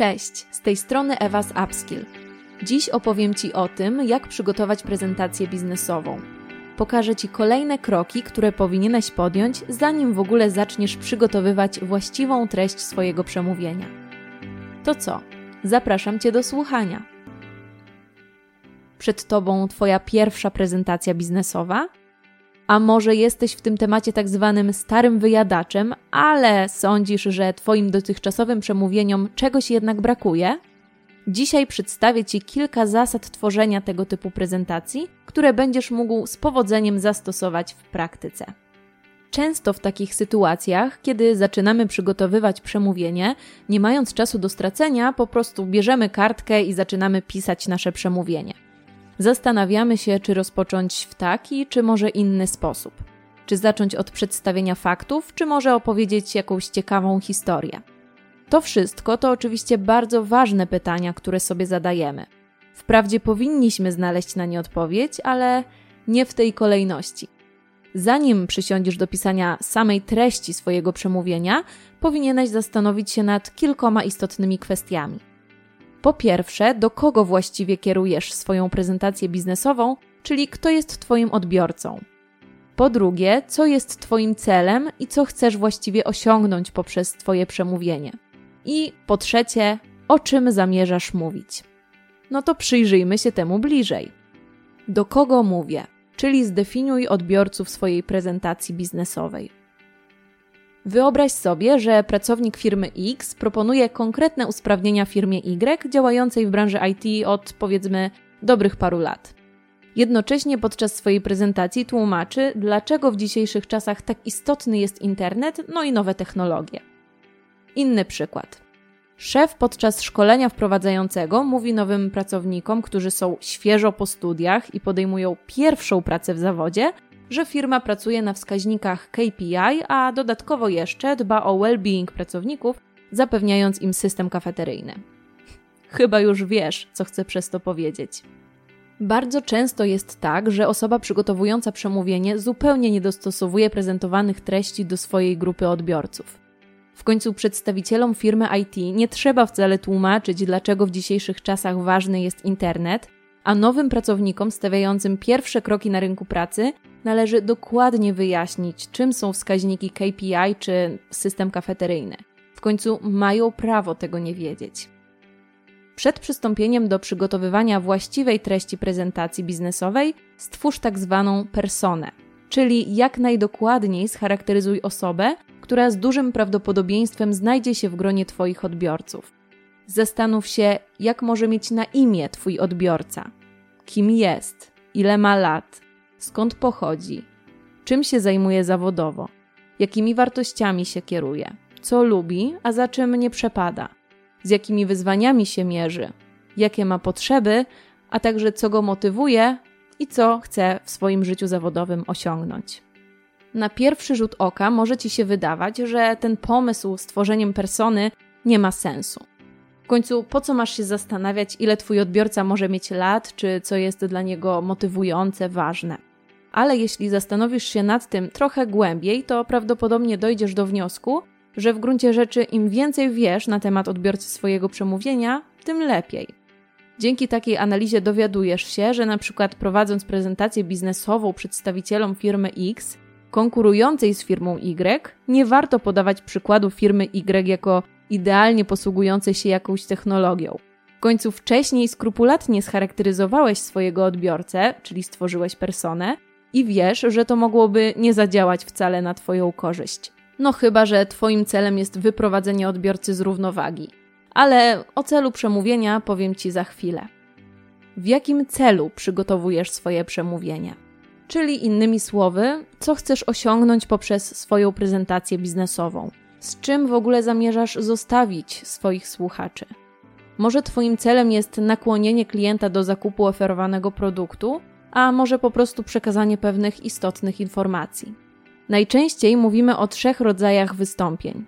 Cześć, z tej strony Ewa z Upskill. Dziś opowiem Ci o tym, jak przygotować prezentację biznesową. Pokażę Ci kolejne kroki, które powinieneś podjąć, zanim w ogóle zaczniesz przygotowywać właściwą treść swojego przemówienia. To co? Zapraszam Cię do słuchania. Przed Tobą Twoja pierwsza prezentacja biznesowa? A może jesteś w tym temacie tak zwanym starym wyjadaczem, ale sądzisz, że Twoim dotychczasowym przemówieniom czegoś jednak brakuje? Dzisiaj przedstawię Ci kilka zasad tworzenia tego typu prezentacji, które będziesz mógł z powodzeniem zastosować w praktyce. Często w takich sytuacjach, kiedy zaczynamy przygotowywać przemówienie, nie mając czasu do stracenia, po prostu bierzemy kartkę i zaczynamy pisać nasze przemówienie. Zastanawiamy się, czy rozpocząć w taki, czy może inny sposób. Czy zacząć od przedstawienia faktów, czy może opowiedzieć jakąś ciekawą historię. To wszystko to oczywiście bardzo ważne pytania, które sobie zadajemy. Wprawdzie powinniśmy znaleźć na nie odpowiedź, ale nie w tej kolejności. Zanim przysiądziesz do pisania samej treści swojego przemówienia, powinieneś zastanowić się nad kilkoma istotnymi kwestiami. Po pierwsze, do kogo właściwie kierujesz swoją prezentację biznesową, czyli kto jest Twoim odbiorcą. Po drugie, co jest Twoim celem i co chcesz właściwie osiągnąć poprzez Twoje przemówienie. I po trzecie, o czym zamierzasz mówić. No to przyjrzyjmy się temu bliżej. Do kogo mówię? Czyli zdefiniuj odbiorców swojej prezentacji biznesowej. Wyobraź sobie, że pracownik firmy X proponuje konkretne usprawnienia firmie Y działającej w branży IT od powiedzmy dobrych paru lat. Jednocześnie podczas swojej prezentacji tłumaczy, dlaczego w dzisiejszych czasach tak istotny jest internet, no i nowe technologie. Inny przykład. Szef podczas szkolenia wprowadzającego mówi nowym pracownikom, którzy są świeżo po studiach i podejmują pierwszą pracę w zawodzie, że firma pracuje na wskaźnikach KPI, a dodatkowo jeszcze dba o well-being pracowników, zapewniając im system kafeteryjny. Chyba już wiesz, co chcę przez to powiedzieć. Bardzo często jest tak, że osoba przygotowująca przemówienie zupełnie nie dostosowuje prezentowanych treści do swojej grupy odbiorców. W końcu przedstawicielom firmy IT nie trzeba wcale tłumaczyć, dlaczego w dzisiejszych czasach ważny jest internet, a nowym pracownikom stawiającym pierwsze kroki na rynku pracy należy dokładnie wyjaśnić, czym są wskaźniki KPI czy system kafeteryjny. W końcu mają prawo tego nie wiedzieć. Przed przystąpieniem do przygotowywania właściwej treści prezentacji biznesowej, stwórz tak zwaną personę, czyli jak najdokładniej scharakteryzuj osobę, która z dużym prawdopodobieństwem znajdzie się w gronie Twoich odbiorców. Zastanów się, jak może mieć na imię Twój odbiorca, kim jest, ile ma lat, skąd pochodzi, czym się zajmuje zawodowo, jakimi wartościami się kieruje, co lubi, a za czym nie przepada, z jakimi wyzwaniami się mierzy, jakie ma potrzeby, a także co go motywuje i co chce w swoim życiu zawodowym osiągnąć. Na pierwszy rzut oka może ci się wydawać, że ten pomysł z tworzeniem persony nie ma sensu. W końcu, po co masz się zastanawiać, ile twój odbiorca może mieć lat, czy co jest dla niego motywujące, ważne? Ale jeśli zastanowisz się nad tym trochę głębiej, to prawdopodobnie dojdziesz do wniosku, że w gruncie rzeczy im więcej wiesz na temat odbiorcy swojego przemówienia, tym lepiej. Dzięki takiej analizie dowiadujesz się, że na przykład prowadząc prezentację biznesową przedstawicielom firmy X, konkurującej z firmą Y, nie warto podawać przykładu firmy Y jako idealnie posługującej się jakąś technologią. W końcu wcześniej skrupulatnie scharakteryzowałeś swojego odbiorcę, czyli stworzyłeś personę, i wiesz, że to mogłoby nie zadziałać wcale na Twoją korzyść. No chyba, że Twoim celem jest wyprowadzenie odbiorcy z równowagi. Ale o celu przemówienia powiem Ci za chwilę. W jakim celu przygotowujesz swoje przemówienie? Czyli innymi słowy, co chcesz osiągnąć poprzez swoją prezentację biznesową? Z czym w ogóle zamierzasz zostawić swoich słuchaczy? Może Twoim celem jest nakłonienie klienta do zakupu oferowanego produktu, a może po prostu przekazanie pewnych istotnych informacji. Najczęściej mówimy o trzech rodzajach wystąpień.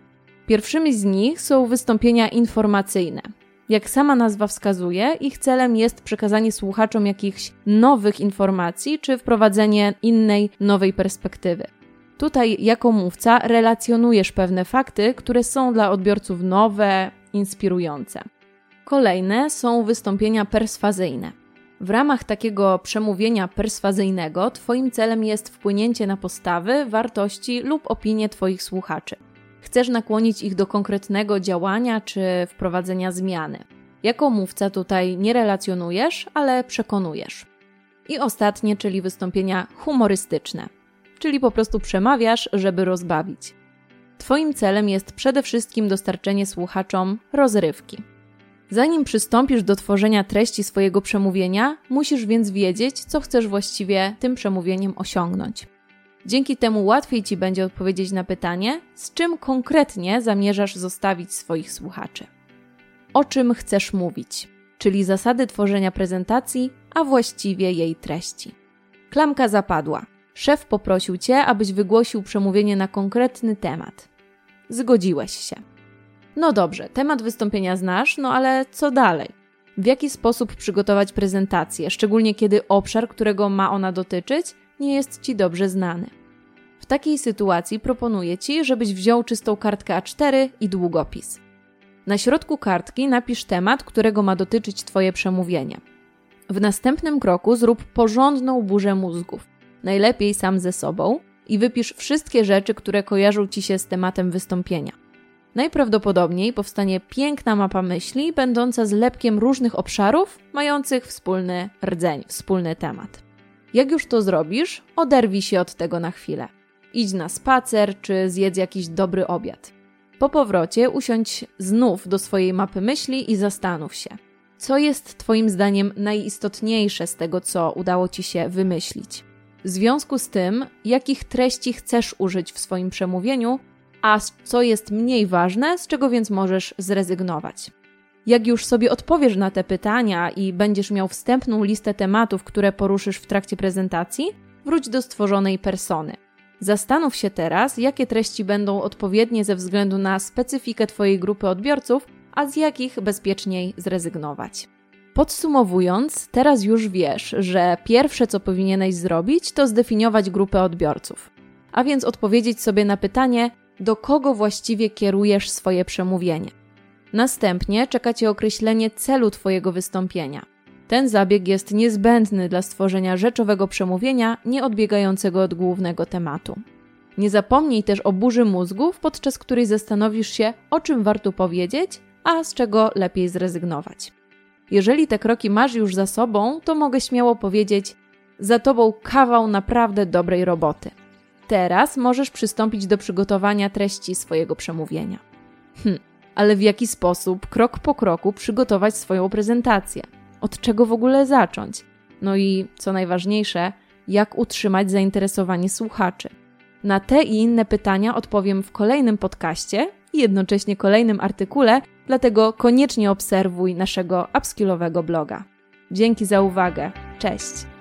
Pierwszymi z nich są wystąpienia informacyjne. Jak sama nazwa wskazuje, ich celem jest przekazanie słuchaczom jakichś nowych informacji czy wprowadzenie innej, nowej perspektywy. Tutaj, jako mówca, relacjonujesz pewne fakty, które są dla odbiorców nowe, inspirujące. Kolejne są wystąpienia perswazyjne. W ramach takiego przemówienia perswazyjnego Twoim celem jest wpłynięcie na postawy, wartości lub opinie Twoich słuchaczy. Chcesz nakłonić ich do konkretnego działania czy wprowadzenia zmiany. Jako mówca tutaj nie relacjonujesz, ale przekonujesz. I ostatnie, czyli wystąpienia humorystyczne, czyli po prostu przemawiasz, żeby rozbawić. Twoim celem jest przede wszystkim dostarczenie słuchaczom rozrywki. Zanim przystąpisz do tworzenia treści swojego przemówienia, musisz więc wiedzieć, co chcesz właściwie tym przemówieniem osiągnąć. Dzięki temu łatwiej ci będzie odpowiedzieć na pytanie, z czym konkretnie zamierzasz zostawić swoich słuchaczy. O czym chcesz mówić, czyli zasady tworzenia prezentacji, a właściwie jej treści. Klamka zapadła. Szef poprosił cię, abyś wygłosił przemówienie na konkretny temat. Zgodziłeś się. No dobrze, temat wystąpienia znasz, no ale co dalej? W jaki sposób przygotować prezentację, szczególnie kiedy obszar, którego ma ona dotyczyć, nie jest Ci dobrze znany? W takiej sytuacji proponuję Ci, żebyś wziął czystą kartkę A4 i długopis. Na środku kartki napisz temat, którego ma dotyczyć Twoje przemówienie. W następnym kroku zrób porządną burzę mózgów, najlepiej sam ze sobą, i wypisz wszystkie rzeczy, które kojarzą Ci się z tematem wystąpienia. Najprawdopodobniej powstanie piękna mapa myśli, będąca zlepkiem różnych obszarów, mających wspólny rdzeń, wspólny temat. Jak już to zrobisz, oderwij się od tego na chwilę. Idź na spacer czy zjedz jakiś dobry obiad. Po powrocie usiądź znów do swojej mapy myśli i zastanów się, co jest Twoim zdaniem najistotniejsze z tego, co udało Ci się wymyślić. W związku z tym, jakich treści chcesz użyć w swoim przemówieniu, a co jest mniej ważne, z czego więc możesz zrezygnować. Jak już sobie odpowiesz na te pytania i będziesz miał wstępną listę tematów, które poruszysz w trakcie prezentacji, wróć do stworzonej persony. Zastanów się teraz, jakie treści będą odpowiednie ze względu na specyfikę Twojej grupy odbiorców, a z jakich bezpieczniej zrezygnować. Podsumowując, teraz już wiesz, że pierwsze co powinieneś zrobić, to zdefiniować grupę odbiorców. A więc odpowiedzieć sobie na pytanie, do kogo właściwie kierujesz swoje przemówienie. Następnie czeka Cię określenie celu Twojego wystąpienia. Ten zabieg jest niezbędny dla stworzenia rzeczowego przemówienia nieodbiegającego od głównego tematu. Nie zapomnij też o burzy mózgów, podczas której zastanowisz się, o czym warto powiedzieć, a z czego lepiej zrezygnować. Jeżeli te kroki masz już za sobą, to mogę śmiało powiedzieć: Za tobą kawał naprawdę dobrej roboty. Teraz możesz przystąpić do przygotowania treści swojego przemówienia. Hm, ale w jaki sposób, krok po kroku, przygotować swoją prezentację? Od czego w ogóle zacząć? No i co najważniejsze, jak utrzymać zainteresowanie słuchaczy? Na te i inne pytania odpowiem w kolejnym podcaście i jednocześnie kolejnym artykule, dlatego koniecznie obserwuj naszego upskillowego bloga. Dzięki za uwagę. Cześć!